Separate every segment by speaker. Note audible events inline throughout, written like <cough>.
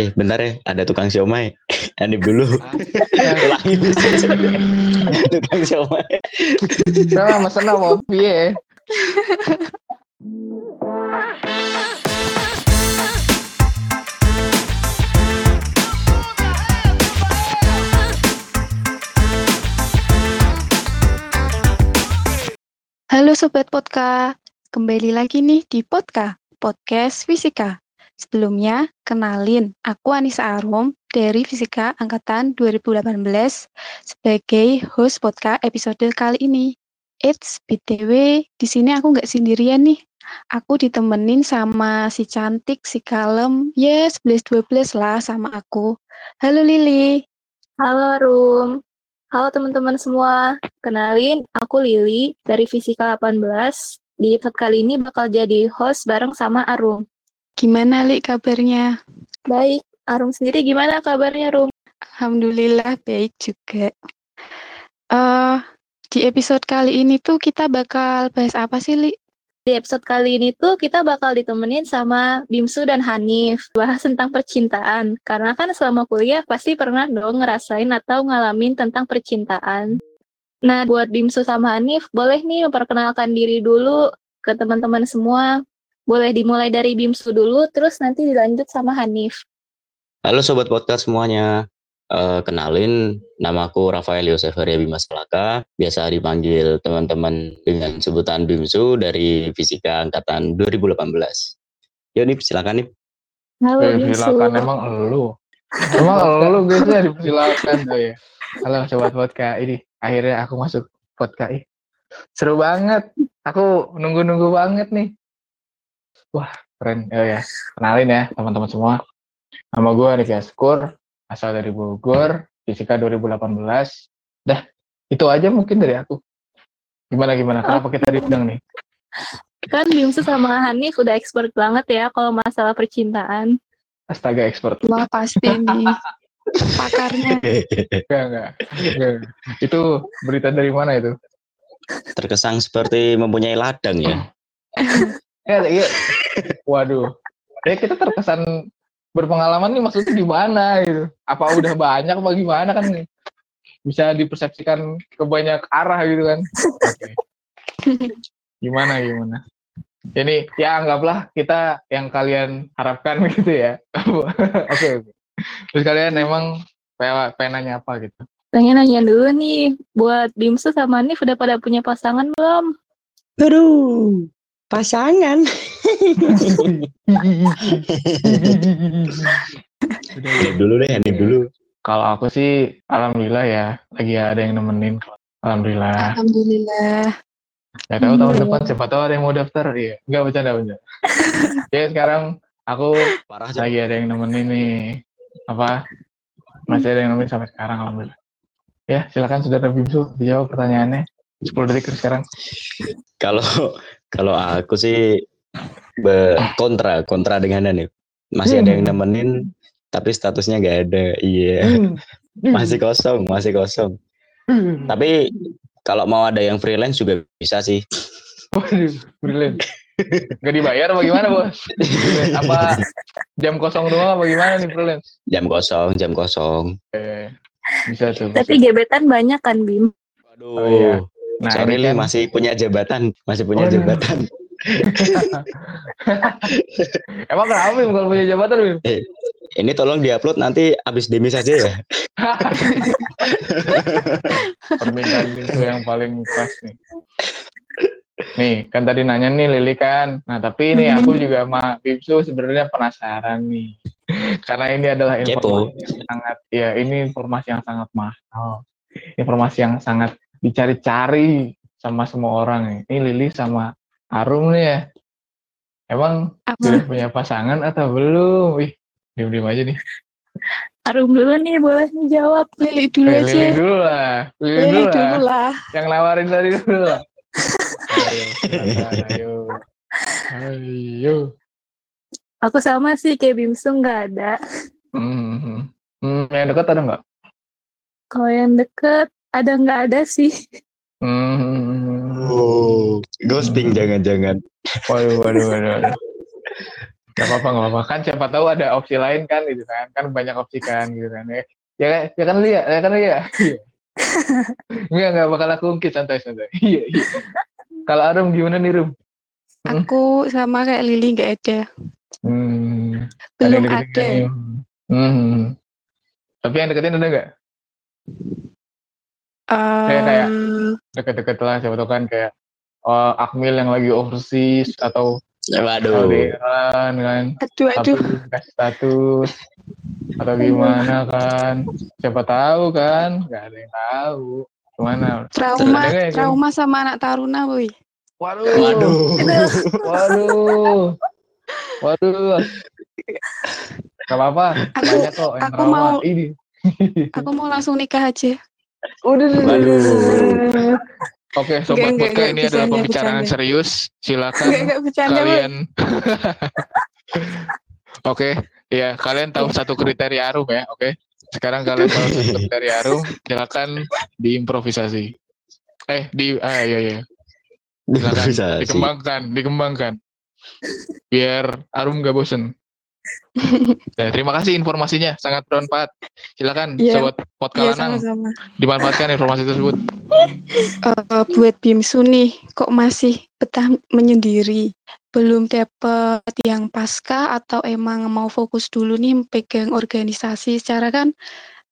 Speaker 1: Eh bentar ya, ada tukang siomay. <laughs> Hanif dulu. <laughs> Ulangi <laughs> tukang siomay.
Speaker 2: Nah, mesen apa piye?
Speaker 3: Halo Sobat Podka, kembali lagi nih di Podka, Podcast Fisika. Sebelumnya, kenalin, aku Anissa Arum dari Fisika Angkatan 2018 sebagai host Podka episode kali ini. It's BTW, di sini aku nggak sendirian nih. Aku ditemenin sama si cantik, si kalem, ya yes, 11-12 lah sama aku. Halo Lili.
Speaker 4: Halo Rum. Halo teman-teman semua, kenalin aku Lili dari Fisika 18. Di episode kali ini bakal jadi host bareng sama Arum.
Speaker 3: Gimana Li kabarnya?
Speaker 4: Baik, Arum sendiri gimana kabarnya Rum?
Speaker 3: Alhamdulillah baik juga. Uh, di episode kali ini tuh kita bakal bahas apa sih Li?
Speaker 4: Di episode kali ini tuh kita bakal ditemenin sama Bimsu dan Hanif bahas tentang percintaan. Karena kan selama kuliah pasti pernah dong ngerasain atau ngalamin tentang percintaan. Nah, buat Bimsu sama Hanif, boleh nih memperkenalkan diri dulu ke teman-teman semua. Boleh dimulai dari Bimsu dulu, terus nanti dilanjut sama Hanif.
Speaker 1: Halo Sobat Podcast semuanya. Uh, kenalin, namaku Rafael Yosef Arya Bimas Kelaka, biasa dipanggil teman-teman dengan sebutan Bimsu dari Fisika Angkatan 2018. Yuk Nip, silakan Nip.
Speaker 4: Halo
Speaker 2: Eh,
Speaker 4: Bimsu.
Speaker 2: silakan emang elu. Emang elu <laughs> biasanya dipersilakan tuh ya. Halo sobat podcast ini akhirnya aku masuk podcast. Seru banget. Aku nunggu-nunggu banget nih. Wah, keren. Oh ya, kenalin ya teman-teman semua. Nama gue Rifki Askur, asal dari Bogor, fisika 2018. Dah, itu aja mungkin dari aku. Gimana gimana? Kenapa kita diundang nih?
Speaker 4: Kan Bimsu sama Hanif udah expert banget ya kalau masalah percintaan.
Speaker 2: Astaga expert.
Speaker 3: Wah pasti nih pakarnya.
Speaker 2: Enggak, enggak. enggak. Itu berita dari mana itu?
Speaker 1: Terkesan seperti mempunyai ladang ya.
Speaker 2: Ya, iya. Waduh. Ya kita terkesan berpengalaman nih maksudnya gimana gitu. Apa udah banyak apa gimana kan nih. Bisa dipersepsikan ke banyak arah gitu kan. Oke. Gimana gimana. Ini ya anggaplah kita yang kalian harapkan <laughs> gitu ya. Oke oke. Terus kalian emang pengen, nanya apa gitu?
Speaker 4: Pengen nanya dulu nih, buat Bimsu sama Hanif udah pada punya pasangan belum?
Speaker 1: Aduh, pasangan. <laughs> Dulu deh, Nip dulu.
Speaker 2: Kalau aku sih alhamdulillah ya lagi ada yang nemenin. Alhamdulillah.
Speaker 3: Alhamdulillah.
Speaker 2: Ya tahu tahun
Speaker 4: Hmm.
Speaker 2: depan siapa tahu ada yang mau daftar. Iya, enggak bercanda bercanda. <laughs> Jadi sekarang aku
Speaker 1: Parah
Speaker 2: lagi ada yang nemenin nih. Apa? Masih ada yang nemenin sampai sekarang alhamdulillah. Ya, silakan Saudara Bimsu dijawab pertanyaannya. 10 detik sekarang.
Speaker 1: Kalau kalau aku sih be- kontra kontra dengan Hanif. Masih ada yang nemenin tapi statusnya nggak ada. Iya. Masih kosong, masih kosong. Tapi kalau mau ada yang freelance juga bisa sih.
Speaker 2: Waduh, brilliant. Gak dibayar apa gimana, Bos? Apa jam kosong doang apa gimana nih, brilliant?
Speaker 1: Jam kosong, jam kosong.
Speaker 2: Eh, bisa tuh.
Speaker 4: Tapi gebetan banyak kan Bim?
Speaker 1: Waduh.
Speaker 2: Oh, iya. Nah,
Speaker 1: Sorry
Speaker 2: ini kan-
Speaker 1: masih punya jabatan, masih punya
Speaker 2: Waduh.
Speaker 1: jabatan. <laughs>
Speaker 2: Emang kenapa Bim kalau punya jabatan, Bim?
Speaker 1: Ini tolong diupload nanti abis demi saja ya. <laughs>
Speaker 2: permintaan itu yang paling pas nih. Nih, kan tadi nanya nih Lili kan. Nah, tapi ini aku juga sama Bimsu sebenarnya penasaran nih. <laughs> Karena ini adalah
Speaker 1: Kepo.
Speaker 2: informasi yang sangat ya ini informasi yang sangat mahal. Informasi yang sangat dicari-cari sama semua orang nih. Ini Lili sama Arum nih ya. Emang
Speaker 3: Apa?
Speaker 2: sudah punya pasangan atau belum? Wih, diam-diam aja nih.
Speaker 4: Arum dulu nih, boleh nih jawab.
Speaker 3: Lili dulu
Speaker 2: Eh,
Speaker 3: aja.
Speaker 2: Lili dulu lah. Lili
Speaker 3: Lili
Speaker 2: dulu lah.
Speaker 3: dulu lah.
Speaker 2: yang nawarin tadi dulu lah. Ayo, <laughs> ayo. Ayo.
Speaker 4: Aku sama sih kayak Bimsu nggak ada.
Speaker 2: Hmm. Hmm, yang dekat ada nggak?
Speaker 4: Kalau yang deket ada nggak ada sih.
Speaker 2: Hmm.
Speaker 1: Oh, ghosting jangan-jangan.
Speaker 2: Waduh, waduh, waduh, waduh. Gak apa-apa, gak apa-apa. Kan siapa tahu ada opsi lain kan gitu kan. Kan banyak opsi kan gitu kan. Ya, ya, kan- ya kan lihat, ya kan lihat. Iya. <laughs> Enggak, enggak bakal aku ungkit santai-santai. Iya, iya. Kalau Arum gimana nih, Rum? Hmm.
Speaker 3: Aku sama kayak Lili nggak ada.
Speaker 2: Hmm.
Speaker 3: Belum ada.
Speaker 2: Hmm. Tapi yang deketin ada nggak? Kayak- kayak-
Speaker 3: Eh,
Speaker 2: Deket-deket lah, siapa tahu kan kayak oh, Akmil yang lagi overseas atau
Speaker 1: Waduh.
Speaker 2: Alderan kan.
Speaker 3: aduh, aduh.
Speaker 2: kasih status atau gimana kan siapa tahu kan nggak ada yang tahu
Speaker 3: ke
Speaker 2: mana Trauma, ya,
Speaker 3: trauma sama anak taruna, boy.
Speaker 2: waduh
Speaker 1: Waduh.
Speaker 2: waduh waduh gak apa-apa
Speaker 3: Aku-
Speaker 2: banyak kok yang
Speaker 3: aku
Speaker 2: trauma
Speaker 3: mau-
Speaker 2: ini
Speaker 3: Aku mau langsung nikah aja.
Speaker 2: Udah
Speaker 1: Waduh.
Speaker 2: Oke, sobat
Speaker 3: enggak,
Speaker 2: podcast
Speaker 3: enggak,
Speaker 2: ini adalah pembicaraan
Speaker 3: bercanda.
Speaker 2: serius. Silakan
Speaker 3: boy.
Speaker 2: kalian. <laughs> Oke, ya kalian tahu satu kriteria Arum ya. Oke, sekarang kalian tahu satu <laughs> kriteria Arum. Silakan diimprovisasi. Eh, di ah iya iya. Silakan dikembangkan, dikembangkan. Biar Arum gak bosen. Nah, terima kasih informasinya, sangat bermanfaat. Silakan
Speaker 3: Iya.
Speaker 2: sobat
Speaker 3: Iya,
Speaker 2: podcast Lanang
Speaker 3: sama-sama.
Speaker 2: dimanfaatkan informasi tersebut. <laughs>
Speaker 3: Eh, buat Bimsu nih, kok masih betah menyendiri? Belum dapet yang pasca atau emang mau fokus dulu nih pegang organisasi? Secara kan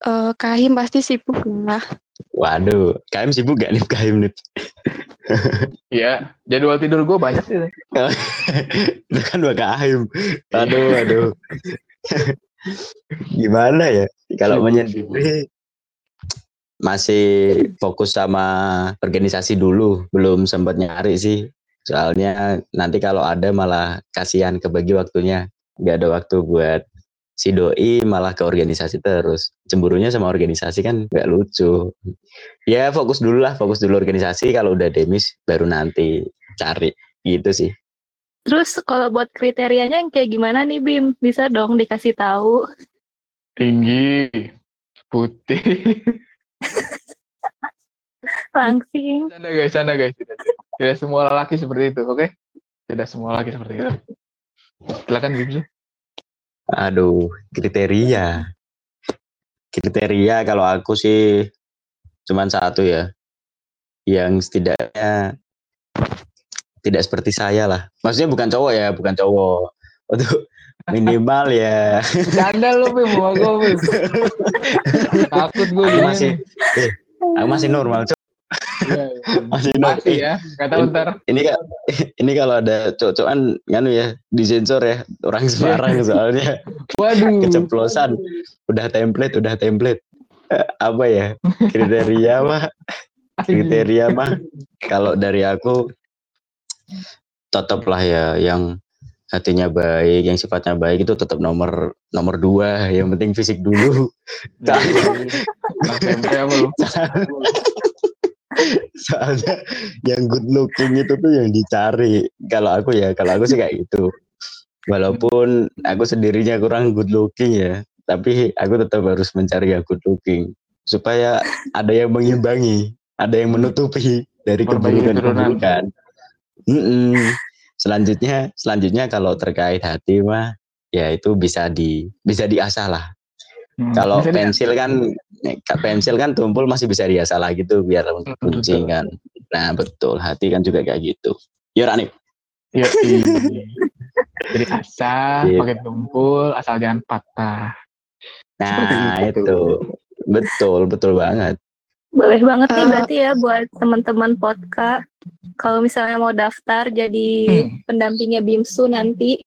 Speaker 3: eh, Kahim pasti sibuk lah.
Speaker 1: Waduh. KM sibuk gak nih KM nih?
Speaker 2: Iya, jadwal tidur gue banyak sih. <laughs>
Speaker 1: Itu kan dua KM. Aduh, aduh. Gimana ya? Kalau menyendiri masih fokus sama organisasi dulu, belum sempat nyari sih. Soalnya nanti kalau ada malah kasihan kebagi waktunya. Gak ada waktu buat si doi malah ke organisasi terus. Cemburunya sama organisasi kan gak lucu. Ya fokus dulu lah, fokus dulu organisasi. Kalau udah demis baru nanti cari gitu sih.
Speaker 4: Terus kalau buat kriterianya yang kayak gimana nih Bim? Bisa dong dikasih tahu.
Speaker 2: Tinggi, putih.
Speaker 4: Langsing.
Speaker 2: Canda guys, canda guys. Tidak, semua lelaki seperti itu, oke? Tidak semua lelaki seperti itu. Silakan Bimsu.
Speaker 1: Aduh, kriteria. Kriteria kalau aku sih cuman satu ya. Yang setidaknya tidak seperti saya lah. Maksudnya bukan cowok ya, bukan cowok. Untuk minimal ya.
Speaker 2: Canda lu Bim, Bim. <laughs> Takut gue
Speaker 1: Aku masih eh, aku masih normal, Cok. <laughs> Masih normal.
Speaker 2: Masih ya, kata bentar.
Speaker 1: Ini ini kalau ada cowok-cowokan nganu ya, disensor ya. Orang Semarang soalnya
Speaker 2: Waduh.
Speaker 1: keceplosan. Udah template, udah template. Eh, Apa ya? Kriteria mah kriteria mah kalau dari aku tetap lah ya yang hatinya baik, yang sifatnya baik itu tetap nomor nomor dua. Yang penting fisik dulu.
Speaker 2: Apa lu? <laughs> <laughs>
Speaker 1: Soalnya yang good looking itu tuh yang dicari. Kalau aku ya, kalau aku sih kayak gitu. Walaupun aku sendirinya kurang good looking ya, tapi aku tetap harus mencari yang good looking supaya ada yang mengimbangi, ada yang menutupi dari keburukan-keburukan. Mm-mm. Selanjutnya, selanjutnya kalau terkait hati mah, ya itu bisa di bisa diasah lah.
Speaker 2: Hmm,
Speaker 1: Kalau
Speaker 2: bisa
Speaker 1: pensil kan, eh, pensil kan tumpul masih bisa diasah lagi tuh biar kuncing
Speaker 2: betul.
Speaker 1: kan. Nah betul, hati kan juga kayak gitu. Yuk Rani,
Speaker 2: Iya, iya. Jadi asal
Speaker 1: Iya.
Speaker 2: pakai tumpul, asal jangan patah.
Speaker 1: Nah
Speaker 2: itu.
Speaker 1: itu betul betul banget.
Speaker 4: Boleh banget nih
Speaker 3: Eh.
Speaker 4: berarti ya buat teman-teman podcast. Kalau misalnya mau daftar jadi
Speaker 2: Hmm.
Speaker 4: pendampingnya Bimsu nanti.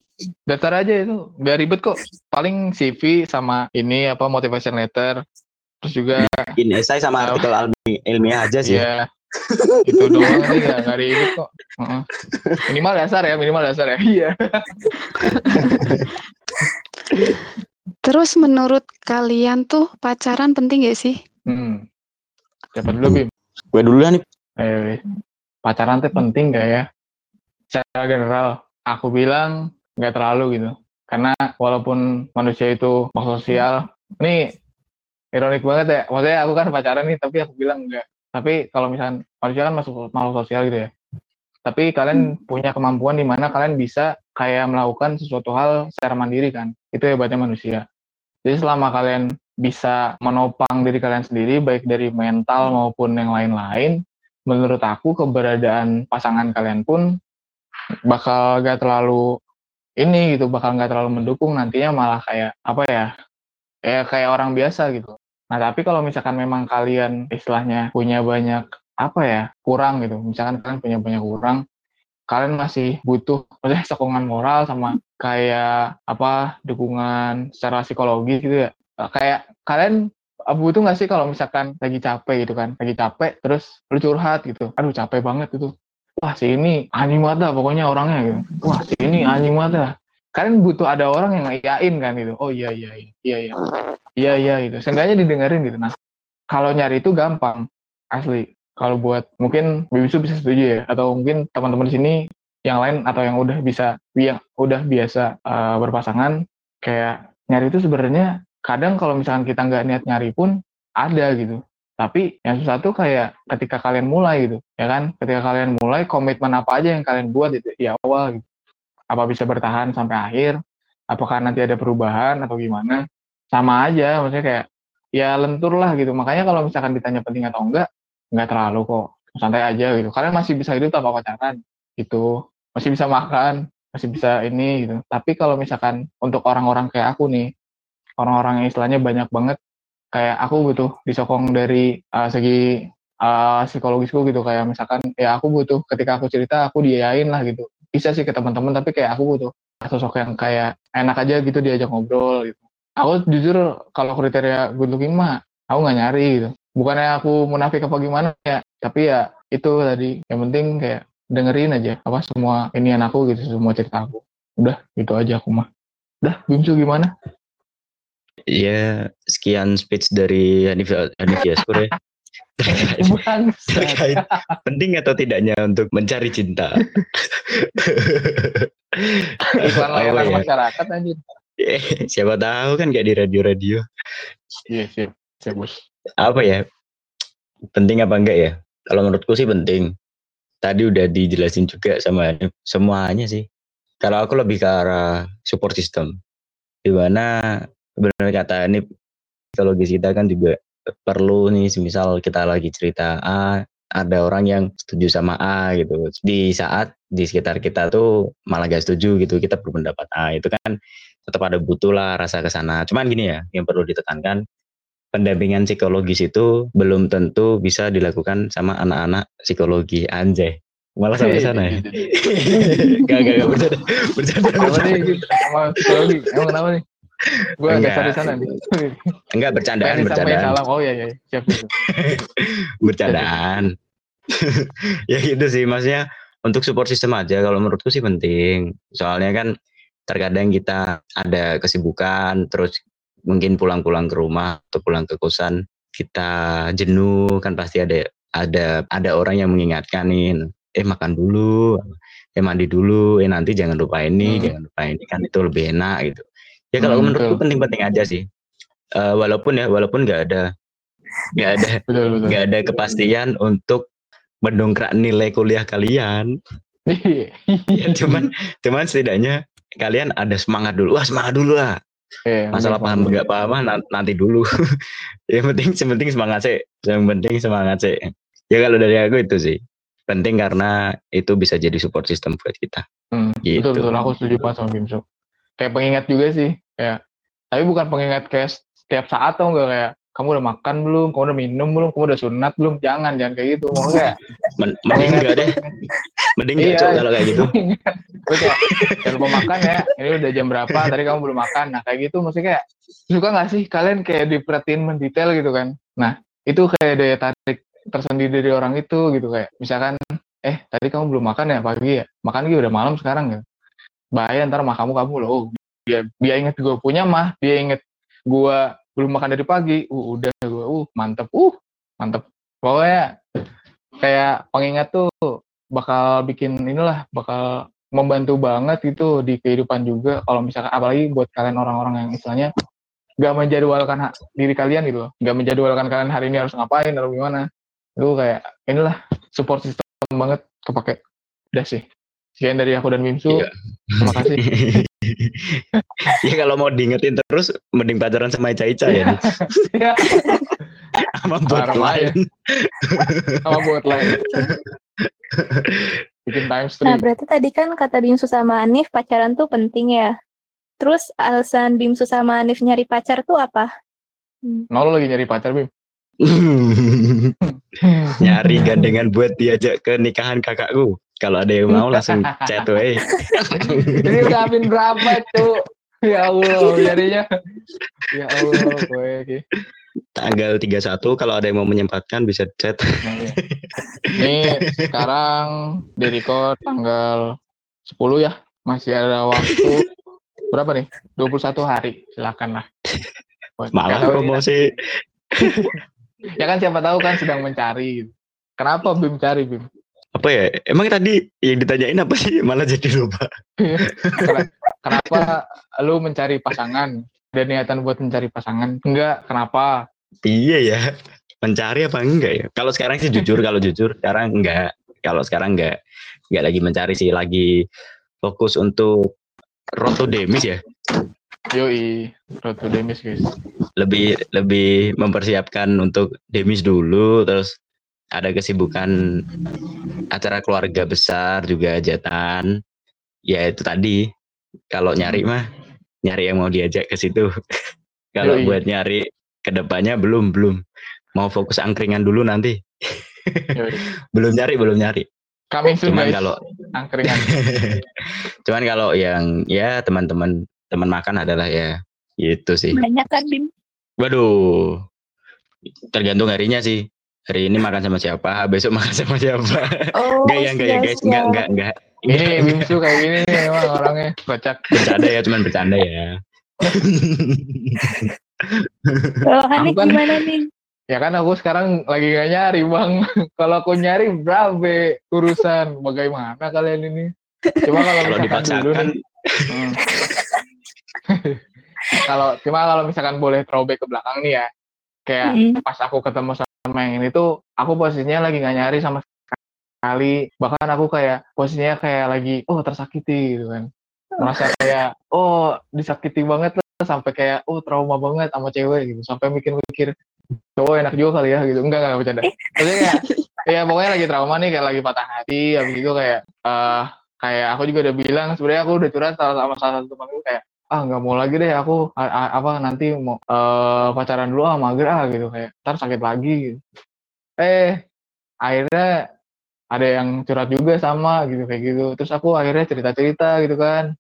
Speaker 2: Daftar aja itu, biar ribet kok. Paling CV sama ini apa motivation letter. Terus juga
Speaker 1: Ini esai sama
Speaker 2: Apa?
Speaker 1: artikel ilmi- ilmiah aja sih.
Speaker 2: ya itu doang sih nggak nggak ribet kok. Heeh. Minimal dasar ya, minimal dasar ya. Iya.
Speaker 3: Terus menurut kalian tuh pacaran penting gak sih?
Speaker 2: Hmm. Siapa dulu Bim?
Speaker 1: Gue dulu nih.
Speaker 2: Ayo, pacaran tuh penting gak ya? Secara general, aku bilang nggak terlalu gitu. Karena walaupun manusia itu makhluk sosial, ini ironik banget ya. Maksudnya aku kan pacaran nih, tapi aku bilang enggak. Tapi kalau misalnya manusia kan masuk makhluk sosial gitu ya. tapi kalian punya kemampuan di mana kalian bisa kayak melakukan sesuatu hal secara mandiri kan itu hebatnya manusia jadi selama kalian bisa menopang diri kalian sendiri baik dari mental maupun yang lain-lain menurut aku keberadaan pasangan kalian pun bakal gak terlalu ini gitu bakal nggak terlalu mendukung nantinya malah kayak apa ya ya kayak orang biasa gitu. Nah tapi kalau misalkan memang kalian istilahnya punya banyak apa ya kurang gitu misalkan kalian punya banyak kurang kalian masih butuh maksudnya sokongan moral sama kayak apa dukungan secara psikologi gitu ya. Kayak kalian butuh nggak sih kalau misalkan lagi capek gitu kan lagi capek terus lu curhat gitu aduh capek banget gitu wah si ini anjing dah pokoknya orangnya gitu. Wah si ini anjing dah. Kalian butuh ada orang yang ngayain kan gitu. Oh iya iya iya iya iya. Iya iya gitu. Seenggaknya didengerin gitu. Nah kalau nyari itu gampang asli. Kalau buat mungkin Bibisu bisa setuju ya atau mungkin teman-teman di sini yang lain atau yang udah bisa yang udah biasa uh, berpasangan kayak nyari itu sebenarnya kadang kalau misalkan kita nggak niat nyari pun ada gitu tapi yang susah tuh kayak ketika kalian mulai gitu, ya kan? Ketika kalian mulai komitmen apa aja yang kalian buat itu di awal gitu. Apa bisa bertahan sampai akhir? Apakah nanti ada perubahan atau gimana? Sama aja, maksudnya kayak ya lentur lah gitu. Makanya kalau misalkan ditanya penting atau enggak, enggak terlalu kok. Santai aja gitu. Kalian masih bisa hidup tanpa pacaran gitu. Masih bisa makan, masih bisa ini gitu. Tapi kalau misalkan untuk orang-orang kayak aku nih, orang-orang yang istilahnya banyak banget kayak aku butuh disokong dari uh, segi uh, psikologisku gitu. Kayak misalkan ya aku butuh ketika aku cerita aku diayain lah gitu. Bisa sih ke teman-teman tapi kayak aku butuh sosok yang kayak enak aja gitu diajak ngobrol gitu. Aku jujur kalau kriteria good looking mah aku nggak nyari gitu. Bukannya aku munafik apa gimana ya tapi ya itu tadi. Yang penting kayak dengerin aja apa semua ini aku gitu semua cerita aku. Udah gitu aja aku mah. Udah Bimsu gimana
Speaker 1: Ya, sekian speech dari Hanif Hanif Yaskur ya. <laughs> terkait, terkait penting atau tidaknya untuk mencari cinta.
Speaker 2: Iklan layanan <laughs> ya? masyarakat aja.
Speaker 1: Eh, siapa tahu kan gak di radio-radio.
Speaker 2: Iya, sih, siap bos.
Speaker 1: Apa ya? Penting apa enggak ya? Kalau menurutku sih penting. Tadi udah dijelasin juga sama semuanya sih. Kalau aku lebih ke arah support system. Di mana benar kata ini psikologis kita kan juga perlu nih misal kita lagi cerita A ada orang yang setuju sama A gitu. Di saat di sekitar kita tuh malah gak setuju gitu kita berpendapat A. Itu kan tetap ada butuh lah rasa ke sana cuman gini ya yang perlu ditekankan pendampingan psikologis itu belum tentu bisa dilakukan sama anak-anak psikologi anjay. Malah sampai sana ya? gak gak gak bercanda bercanda, bercanda.
Speaker 2: sama psikologi. Emang kenapa nih gue agak di sana nih.
Speaker 1: Enggak bercandaan, bercandaan.
Speaker 2: Salam. Oh iya iya, siap. siap.
Speaker 1: bercandaan. <laughs> ya gitu sih, maksudnya untuk support system aja kalau menurutku sih penting. Soalnya kan terkadang kita ada kesibukan terus mungkin pulang-pulang ke rumah atau pulang ke kosan kita jenuh kan pasti ada ada ada orang yang mengingatkan nih eh makan dulu eh mandi dulu eh nanti jangan lupa ini hmm. jangan lupa ini kan itu lebih enak gitu ya kalau hmm, menurutku penting-penting aja sih. Uh, walaupun ya walaupun nggak ada nggak ada <laughs> nggak ada kepastian untuk mendongkrak nilai kuliah kalian. <laughs> Ya, cuman cuman setidaknya kalian ada semangat dulu. Wah semangat dulu lah. Eh, masalah paham nggak paham nanti dulu. <laughs> Yang penting yang penting semangat sih yang penting semangat sih ya kalau dari aku itu sih. Penting karena itu bisa jadi support system buat kita.
Speaker 2: Hmm, gitu. betul. Betul aku setuju pak sama Bimso kayak pengingat juga sih kayak tapi bukan pengingat kayak setiap saat tuh enggak kayak kamu udah makan belum kamu udah minum belum kamu udah sunat belum? Jangan jangan kayak gitu mau kayak
Speaker 1: Men mending enggak deh. Mending iya, kalau kayak gitu.
Speaker 2: Kayak jangan lupa makan ya ini udah jam berapa tadi kamu belum makan. Nah kayak gitu maksudnya kayak suka nggak sih kalian kayak diperhatiin mendetail gitu kan? Nah itu kayak daya tarik tersendiri dari orang itu gitu kayak misalkan eh tadi kamu belum makan ya pagi ya? Makan gitu udah malam sekarang ya bahaya ntar mah kamu kamu loh. Dia dia inget gue punya mah dia inget gue belum makan dari pagi. Uh udah gue uh mantep. Uh mantep. Pokoknya kayak pengingat tuh bakal bikin inilah bakal membantu banget gitu di kehidupan juga. Kalau misalkan apalagi buat kalian orang-orang yang istilahnya gak menjadwalkan diri kalian gitu loh. Gak menjadwalkan kalian hari ini harus ngapain atau gimana. Itu kayak inilah support system banget kepake. Udah sih. Sekian dari aku dan Bimsu.
Speaker 1: Iya.
Speaker 2: Terima kasih. <laughs>
Speaker 1: ya kalau mau diingetin terus mending pacaran sama Ica Ica ya
Speaker 2: Ya,
Speaker 1: sama buat lain
Speaker 2: sama buat lain. Bikin time
Speaker 4: Nah,
Speaker 2: stream.
Speaker 4: berarti tadi kan kata Bimsu sama Anif pacaran tuh penting ya. Terus alasan Bimsu sama Anif nyari pacar tuh apa? Hmm.
Speaker 2: Nah, lo lagi nyari pacar, Bim? <laughs>
Speaker 1: nyari gandengan buat diajak ke nikahan kakakku kalau ada yang mau langsung <laughs> chat we
Speaker 2: Ini amin berapa, Cuk? Ya Allah, jadinya. Ya Allah, gue.
Speaker 1: tanggal 31 kalau ada yang mau menyempatkan bisa chat.
Speaker 2: Ini sekarang di record tanggal 10 ya. Masih ada waktu berapa nih? 21 hari. Silakan lah. Buat-
Speaker 1: malah
Speaker 2: nih,
Speaker 1: promosi
Speaker 2: Ya kan siapa tahu kan sedang mencari. Kenapa Bim cari Bim?
Speaker 1: Apa ya emang tadi yang ditanyain apa sih <laughs> malah jadi lupa
Speaker 2: Ken- Kenapa lu mencari pasangan? Ada niatan buat mencari pasangan? Enggak, kenapa?
Speaker 1: iya ya mencari apa enggak ya kalau sekarang sih jujur <laughs> kalau jujur sekarang enggak kalau sekarang enggak enggak lagi mencari sih lagi fokus untuk road to demis ya
Speaker 2: Yoi, road to Demis guys.
Speaker 1: lebih lebih mempersiapkan untuk demis dulu terus ada kesibukan acara keluarga besar juga hajatan ya itu tadi kalau nyari mah nyari yang mau diajak ke situ <laughs> kalau
Speaker 2: Yoi.
Speaker 1: buat nyari ke depannya belum belum mau fokus angkringan dulu nanti
Speaker 2: Yoi. <laughs>
Speaker 1: belum nyari belum nyari
Speaker 2: Coming soon
Speaker 1: cuman
Speaker 2: guys.
Speaker 1: kalau
Speaker 2: Angkringan. <laughs>
Speaker 1: cuman kalau yang ya teman-teman teman makan adalah ya itu sih
Speaker 4: Banyak kan Bim?
Speaker 1: Waduh, tergantung harinya sih. Hari ini makan sama siapa, besok makan sama siapa.
Speaker 4: Oh,
Speaker 1: Enggak ya, enggak ya guys, enggak, enggak, enggak.
Speaker 2: Ini Bimsu kayak gini nih emang orangnya kocak.
Speaker 1: Bercanda ya, cuman bercanda ya.
Speaker 4: Kalau Hanif
Speaker 2: kan-
Speaker 4: gimana nih?
Speaker 2: Ya kan aku sekarang lagi gak nyari bang. Kalau aku nyari berapa urusan bagaimana kalian ini? Cuma kalau
Speaker 1: Kalau
Speaker 2: misalkan dulu nih, hmm. <laughs> kalau cuma kalau misalkan boleh throwback ke belakang nih ya, kayak
Speaker 4: Mm.
Speaker 2: pas aku ketemu sama yang ini tuh, aku posisinya lagi gak nyari sama sekali. Bahkan aku kayak posisinya kayak lagi oh tersakiti gitu kan. Merasa kayak oh disakiti banget lah sampai kayak oh trauma banget sama cewek gitu. Sampai mikir-mikir cowok enak juga kali ya gitu. Enggak enggak bercanda. Maksudnya kayak ya pokoknya lagi trauma nih kayak lagi patah hati habis itu kayak eh kayak aku juga udah bilang sebenarnya aku udah curhat sama, sama salah satu temanku kayak ah nggak mau lagi deh aku a- a- apa nanti mau eh pacaran dulu ah mager ah gitu kayak ntar sakit lagi gitu. eh akhirnya ada yang curhat juga sama gitu kayak gitu terus aku akhirnya cerita cerita gitu kan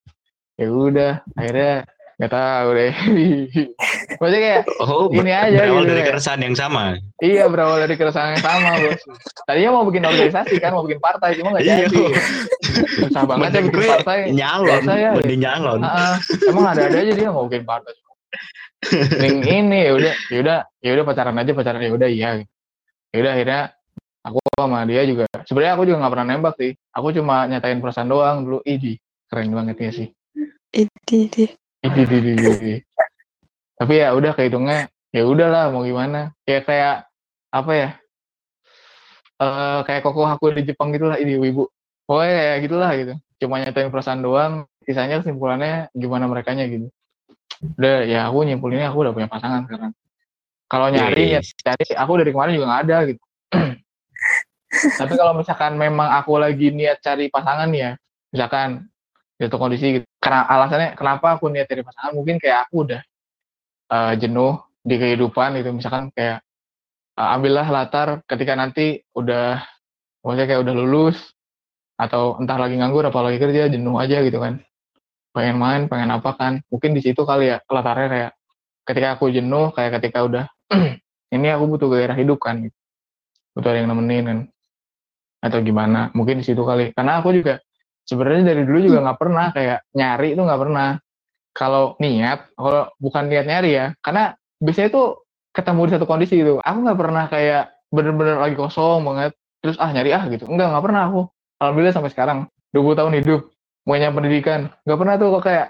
Speaker 2: ya udah akhirnya nggak tahu deh <laughs> maksudnya kayak
Speaker 1: oh,
Speaker 2: Ini aja
Speaker 1: berawal
Speaker 2: gitu
Speaker 1: dari
Speaker 2: ya.
Speaker 1: keresahan yang sama.
Speaker 2: iya berawal dari keresahan yang sama bos tadinya mau bikin organisasi kan mau bikin partai cuma nggak
Speaker 1: Iya.
Speaker 2: jadi susah banget ya bikin
Speaker 1: gue
Speaker 2: partai
Speaker 1: nyalon,
Speaker 2: biasa ya.
Speaker 1: mending nyalon.
Speaker 2: Ah. emang ada ada aja dia mau bikin partai Mending ini ya udah ya udah ya udah pacaran aja pacaran ya udah iya ya udah akhirnya aku sama dia juga sebenarnya aku juga nggak pernah nembak sih aku cuma nyatain perasaan doang dulu idi keren banget ya sih
Speaker 3: Idi, idi. <laughs>
Speaker 2: tapi ya udah kehitungnya ya udahlah mau gimana. Ya kayak apa ya eh kayak koko aku di Jepang gitulah ini ibu. Pokoknya kayak gitulah gitu. Cuma nyatain perasaan doang sisanya kesimpulannya gimana merekanya gitu. Udah ya aku nyimpulinnya aku udah punya pasangan sekarang. Kalau nyari ya
Speaker 1: Wis.
Speaker 2: cari. Aku dari kemarin juga nggak ada gitu. <clears throat> Tapi kalau misalkan memang aku lagi niat cari pasangan ya misalkan di satu kondisi gitu. karena alasannya kenapa aku niat cari pasangan mungkin kayak aku udah eh, jenuh di kehidupan gitu. Misalkan kayak eh, ambillah latar ketika nanti udah maksudnya kayak udah lulus atau entah lagi nganggur apa lagi kerja jenuh aja gitu kan. Pengen main pengen apa kan. Mungkin di situ kali ya latarnya kayak ketika aku jenuh kayak ketika udah <clears throat> ini aku butuh gairah hidup kan. Gitu. butuh ada yang nemenin kan atau gimana. Mungkin di situ kali. Karena aku juga sebenarnya dari dulu juga nggak pernah kayak nyari itu nggak pernah. Kalau niat kalau bukan niat nyari ya karena biasanya tuh ketemu di satu kondisi gitu. Aku nggak pernah kayak bener-bener lagi kosong banget terus ah nyari ah gitu. Enggak nggak pernah aku. Alhamdulillah sampai sekarang. 20 tahun hidup punya pendidikan. Nggak pernah tuh kok kayak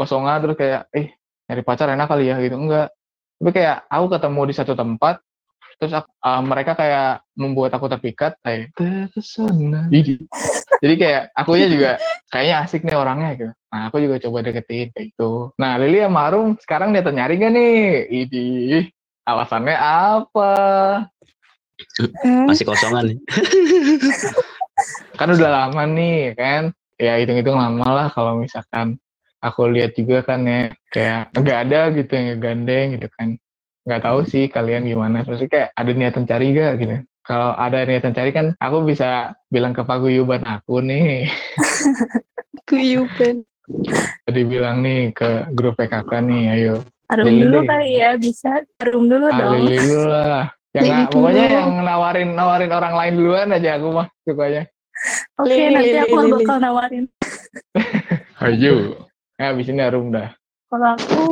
Speaker 2: kosongan terus kayak eh nyari pacar enak kali ya gitu. Enggak tapi kayak aku ketemu di satu tempat terus aku- uh, mereka kayak membuat aku terpikat kayak terpesona Ih, Jadi kayak akunya juga kayaknya asik nih orangnya gitu. Nah aku juga coba deketin kayak gitu. Nah Lili sama Arum sekarang dia nyari gak nih? Idih, alasannya apa?
Speaker 3: Eh,
Speaker 1: Masih kosongan nih. <laughs>
Speaker 2: Kan udah lama nih kan. Ya hitung-hitung lama lah kalau misalkan aku lihat juga kan ya kayak nggak ada gitu yang ngegandeng gitu kan. Nggak tahu sih kalian gimana. Terus kayak ada niatan cari gak gitu. Kalau ada niatan cari kan aku bisa bilang ke paguyuban aku nih. <laughs>
Speaker 3: Guyuban.
Speaker 2: Tadi bilang nih ke grup PKK nih, ayo.
Speaker 4: Arum
Speaker 2: Lili
Speaker 4: dulu kali ya, bisa. Arum dulu
Speaker 2: Ah,
Speaker 4: dong.
Speaker 2: Lili dulu lah. Yang
Speaker 3: Lili
Speaker 2: nggak- pokoknya
Speaker 3: dulu.
Speaker 2: yang nawarin nawarin orang lain duluan aja aku mah sukanya.
Speaker 4: Oke,
Speaker 3: Lili,
Speaker 4: nanti
Speaker 3: Lili,
Speaker 4: aku
Speaker 3: Lili.
Speaker 4: bakal nawarin. <laughs>
Speaker 2: Ayo. Ya abis ini Arum dah.
Speaker 4: Kalau aku,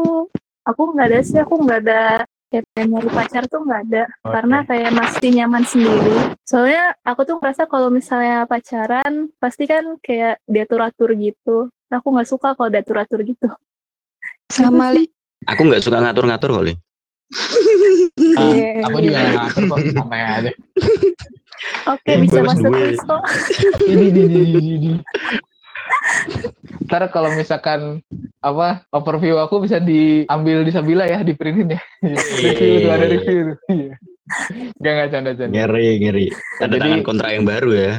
Speaker 4: aku nggak ada sih, aku nggak ada kayak pengen nyari pacar tuh nggak ada.
Speaker 2: Oke.
Speaker 4: Karena kayak masih nyaman sendiri. Soalnya aku tuh ngerasa kalau misalnya pacaran, pasti kan kayak diatur-atur gitu. Aku nggak suka kalau diatur-atur gitu.
Speaker 3: Sama Li.
Speaker 1: Aku nggak suka ngatur-ngatur kok, Li.
Speaker 2: Ah,
Speaker 3: Iya.
Speaker 2: aku juga nggak ngatur kok, santai aja.
Speaker 4: Oke, bisa masuk
Speaker 1: duit.
Speaker 2: Ntar kalau misalkan apa overview aku bisa diambil di Sabila ya, di printin ya. review tuh ada review. tuh. Iya. Gak nggak canda-canda.
Speaker 1: Ngeri, ngeri. Tanda
Speaker 2: Jadi-
Speaker 1: tangan kontrak yang baru ya.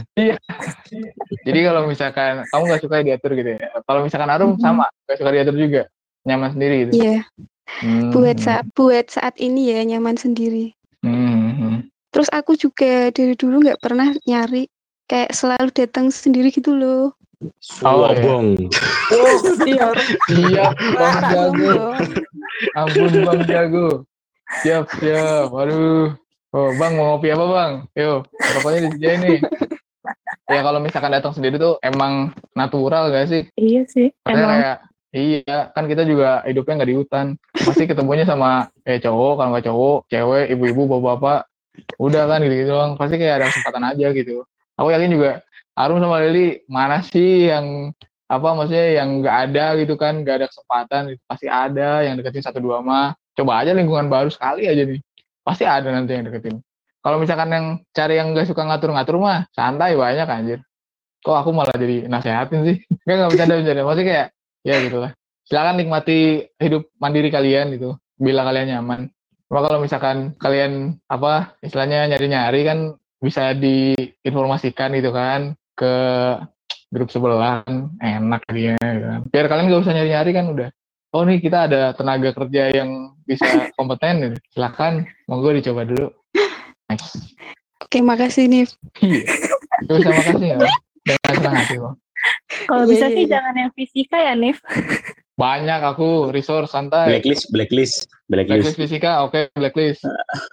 Speaker 2: Jadi kalau misalkan kamu nggak suka diatur gitu ya. Kalau misalkan Arum
Speaker 3: Mhm.
Speaker 2: sama nggak suka diatur juga, nyaman sendiri gitu.
Speaker 3: Iya,
Speaker 2: Hmm.
Speaker 3: buat saat buat saat ini ya nyaman sendiri.
Speaker 2: Hmm.
Speaker 3: Terus aku juga dari dulu nggak pernah nyari kayak selalu datang sendiri gitu loh.
Speaker 2: Oh, iya.
Speaker 1: Suobong.
Speaker 3: Iya.
Speaker 2: Iya, Bang Jago. Ampun Bang Jago. Siap, siap. Waduh. Oh, Bang mau ngopi apa, Bang? Yo, rokoknya disediain nih. Ya kalau misalkan datang sendiri tuh emang natural gak sih?
Speaker 4: Iya sih,
Speaker 2: Maksudnya
Speaker 4: emang.
Speaker 2: kayak iya, kan kita juga hidupnya nggak di hutan. Pasti ketemunya sama kayak cowok, kalau nggak cowok, cewek, ibu-ibu, bapak-bapak. Udah kan gitu-gitu doang. Pasti kayak ada kesempatan aja gitu. Aku yakin juga Arum sama Lili mana sih yang apa maksudnya yang nggak ada gitu kan nggak ada kesempatan gitu. pasti ada yang deketin satu dua mah. Coba aja lingkungan baru sekali aja nih. Pasti ada nanti yang deketin. Kalau misalkan yang cari yang nggak suka ngatur-ngatur mah santai banyak anjir. Kok aku malah jadi nasehatin sih? <laughs> Nggak nggak bercanda bercanda. Maksudnya kayak ya gitulah. Silakan nikmati hidup mandiri kalian gitu bila kalian nyaman. Cuma kalau misalkan kalian apa istilahnya nyari-nyari kan bisa diinformasikan gitu kan ke grup sebelah kan enak dia gitu kan. biar kalian gak usah nyari-nyari kan udah. Oh nih kita ada tenaga kerja yang bisa <laughs> kompeten gitu. Silakan monggo dicoba dulu. Nice
Speaker 3: Oke, makasih nih.
Speaker 2: iya. Terus sama kasih ya dengan senang hati kok
Speaker 4: Kalau
Speaker 3: Iya,
Speaker 4: bisa
Speaker 3: iya,
Speaker 4: sih jangan yang fisika ya, Nif.
Speaker 2: banyak aku resource santai.
Speaker 1: Blacklist, blacklist,
Speaker 2: blacklist.
Speaker 1: Blacklist.
Speaker 2: fisika oke blacklist.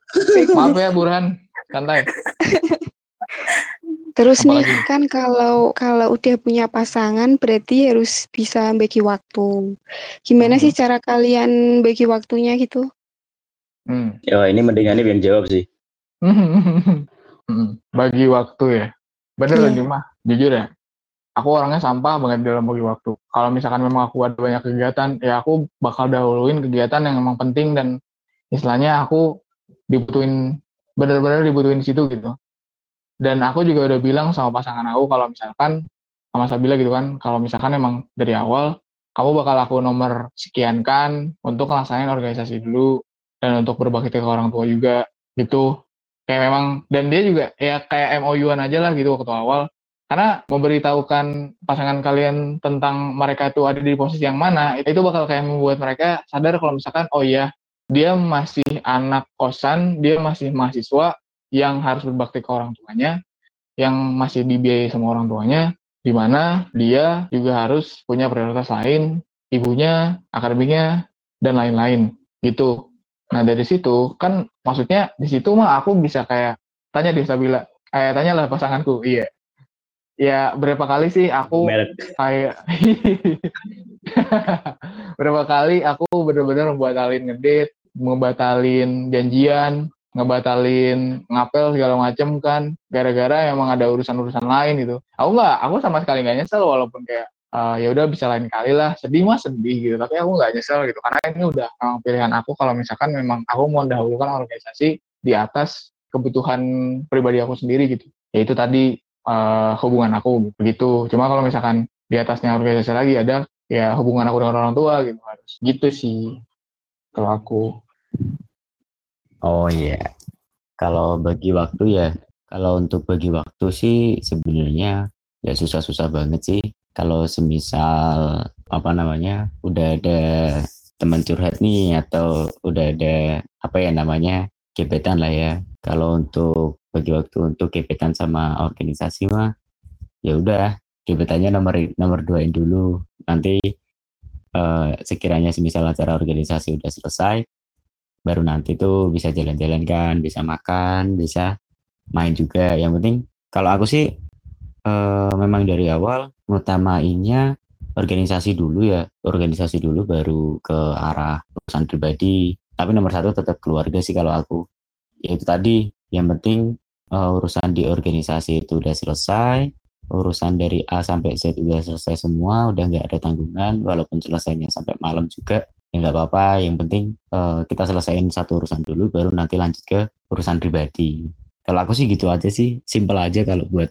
Speaker 2: <laughs> Maaf ya Burhan. Santai <laughs>
Speaker 3: Terus nih
Speaker 2: Apalagi?
Speaker 3: kan kalau kalau udah punya pasangan berarti harus bisa bagi waktu. Gimana sih cara kalian bagi waktunya gitu?
Speaker 2: hmm.
Speaker 1: Ya ini mendingan ini yang jawab sih. <laughs>
Speaker 2: Hmm, bagi waktu ya bener
Speaker 3: Iya.
Speaker 2: lagi mah jujur ya aku orangnya sampah banget dalam bagi waktu kalau misalkan memang aku ada banyak kegiatan ya aku bakal dahuluin kegiatan yang emang penting dan istilahnya aku dibutuhin bener-bener dibutuhin di situ gitu dan aku juga udah bilang sama pasangan aku kalau misalkan sama Sabila gitu kan kalau misalkan emang dari awal kamu bakal aku nomor sekian kan untuk ngelaksanain organisasi dulu dan untuk berbakti ke orang tua juga gitu. Kayak memang dan dia juga ya kayak MOU-an aja lah gitu waktu awal. Karena memberitahukan pasangan kalian tentang mereka itu ada di posisi yang mana itu bakal kayak membuat mereka sadar kalau misalkan oh iya dia masih anak kosan dia masih mahasiswa yang harus berbakti ke orang tuanya yang masih dibiayai sama orang tuanya di mana dia juga harus punya prioritas lain ibunya akademiknya dan lain-lain gitu Nah dari situ kan maksudnya di situ mah aku bisa kayak tanya di Sabila, kayak tanya lah pasanganku, iya. Ya berapa kali sih aku
Speaker 1: Merek.
Speaker 2: kayak <laughs> berapa kali aku bener-bener ngebatalin ngedate, ngebatalin janjian, ngebatalin ngapel segala macem kan, gara-gara emang ada urusan-urusan lain gitu. Aku nggak, aku sama sekali nggak nyesel walaupun kayak eh, ya udah bisa lain kali lah sedih mah sedih gitu tapi aku nggak nyesel gitu karena ini udah memang pilihan aku kalau misalkan memang aku mau dahulukan organisasi di atas kebutuhan pribadi aku sendiri gitu yaitu tadi uh, hubungan aku begitu. Cuma kalau misalkan di atasnya organisasi lagi ada ya hubungan aku dengan orang tua gitu harus gitu sih kalau aku.
Speaker 1: Oh iya. Yeah. Kalau bagi waktu ya, kalau untuk bagi waktu sih sebenarnya ya susah-susah banget sih. Kalau semisal apa namanya udah ada teman curhat nih atau udah ada apa ya namanya gebetan lah ya. Kalau untuk bagi waktu untuk gebetan sama organisasi mah ya udah gebetannya nomor nomor duain dulu nanti uh, sekiranya semisal acara organisasi udah selesai baru nanti tuh bisa jalan-jalan kan bisa makan bisa main juga. Yang penting kalau aku sih uh, memang dari awal ngutamainnya organisasi dulu ya. Organisasi dulu baru ke arah urusan pribadi. Tapi nomor satu tetap keluarga sih kalau aku. Ya itu tadi. Yang penting uh, urusan di organisasi itu udah selesai, urusan dari A sampai Z udah selesai semua, udah nggak ada tanggungan, walaupun selesainya sampai malam juga, ya nggak apa-apa. Yang penting uh, kita selesaiin satu urusan dulu, baru nanti lanjut ke urusan pribadi. Kalau aku sih gitu aja sih, simple aja kalau buat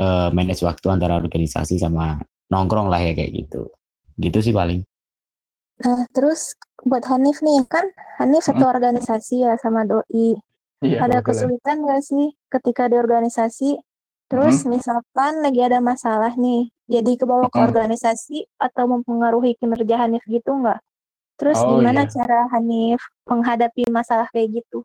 Speaker 1: uh, manage waktu antara organisasi sama nongkrong lah ya kayak gitu. Gitu sih paling.
Speaker 4: Nah, terus buat Hanif nih, kan Hanif satu hmm. organisasi ya sama Doi. Iya, ada kesulitan nggak sih ketika di organisasi? Terus hmm. misalkan lagi ada masalah nih, jadi ke bawah ke organisasi atau mempengaruhi kinerja Hanif gitu nggak? Terus oh, gimana iya. cara Hanif menghadapi masalah kayak gitu?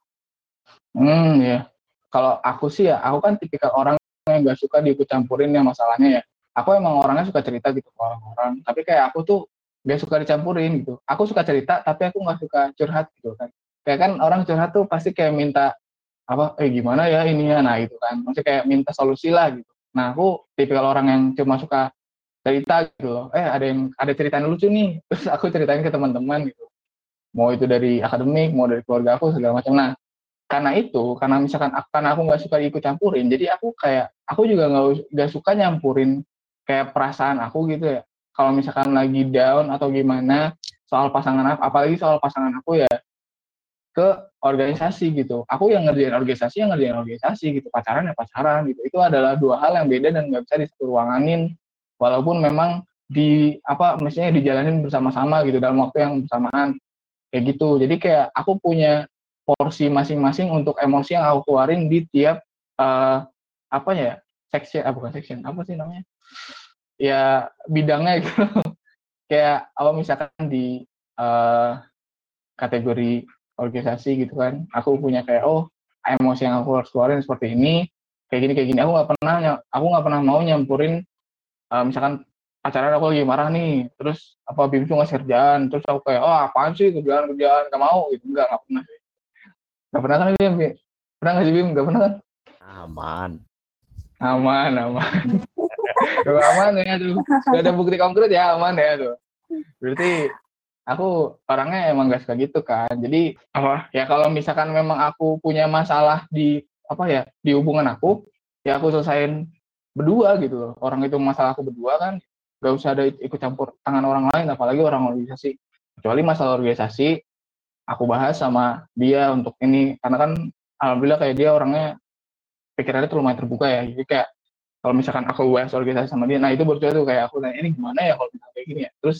Speaker 2: Hmm ya, kalau aku sih ya, aku kan tipikal orang yang nggak suka diikut campurin yang masalahnya ya. Aku emang orangnya suka cerita gitu ke orang-orang, tapi kayak aku tuh gak suka dicampurin gitu. Aku suka cerita, tapi aku nggak suka curhat gitu kan. Kayak kan orang curhat tuh pasti kayak minta apa eh gimana ya ini ya nah itu kan maksudnya kayak minta solusi lah gitu nah aku tipikal orang yang cuma suka cerita gitu loh eh ada yang ada cerita yang lucu nih <laughs> terus aku ceritain ke teman-teman gitu mau itu dari akademik mau dari keluarga aku segala macam nah karena itu karena misalkan karena aku nggak suka ikut campurin jadi aku kayak aku juga nggak nggak suka nyampurin kayak perasaan aku gitu ya kalau misalkan lagi down atau gimana soal pasangan aku apalagi soal pasangan aku ya ke organisasi gitu. Aku yang ngerjain organisasi, yang ngerjain organisasi gitu. Pacaran ya pacaran gitu. Itu adalah dua hal yang beda dan nggak bisa ruanganin. Walaupun memang di apa mestinya dijalanin bersama-sama gitu dalam waktu yang bersamaan kayak gitu. Jadi kayak aku punya porsi masing-masing untuk emosi yang aku keluarin di tiap uh, apa ya section, ah, bukan section, apa sih namanya? Ya bidangnya gitu. <laughs> kayak apa misalkan di uh, kategori organisasi gitu kan aku punya kayak oh emosi yang aku harus keluarin seperti ini kayak gini kayak gini aku nggak pernah aku nggak pernah mau nyampurin uh, misalkan acara aku lagi marah nih terus apa bimsu ngasih kerjaan terus aku kayak oh apaan sih kerjaan kerjaan gak mau gitu. Enggak nggak pernah. Nggak pernah kan bim? Pernah nggak sih bim? Nggak pernah kan?
Speaker 1: Aman.
Speaker 2: Aman aman. <laughs> Aman ya tuh gak ada bukti konkret ya aman ya tuh berarti aku orangnya emang gak suka gitu kan. Jadi apa? ya kalau misalkan memang aku punya masalah di apa ya di hubungan aku ya aku selesain berdua gitu loh. Orang itu masalah aku berdua kan gak usah ada ikut campur tangan orang lain apalagi orang organisasi kecuali masalah organisasi aku bahas sama dia untuk ini. Karena kan alhamdulillah kayak dia orangnya pikirannya tuh lumayan terbuka ya. Jadi kayak kalau misalkan aku bahas organisasi sama dia nah itu baru tuh kayak aku nanya ini gimana ya kalau misalnya kayak gini ya? Terus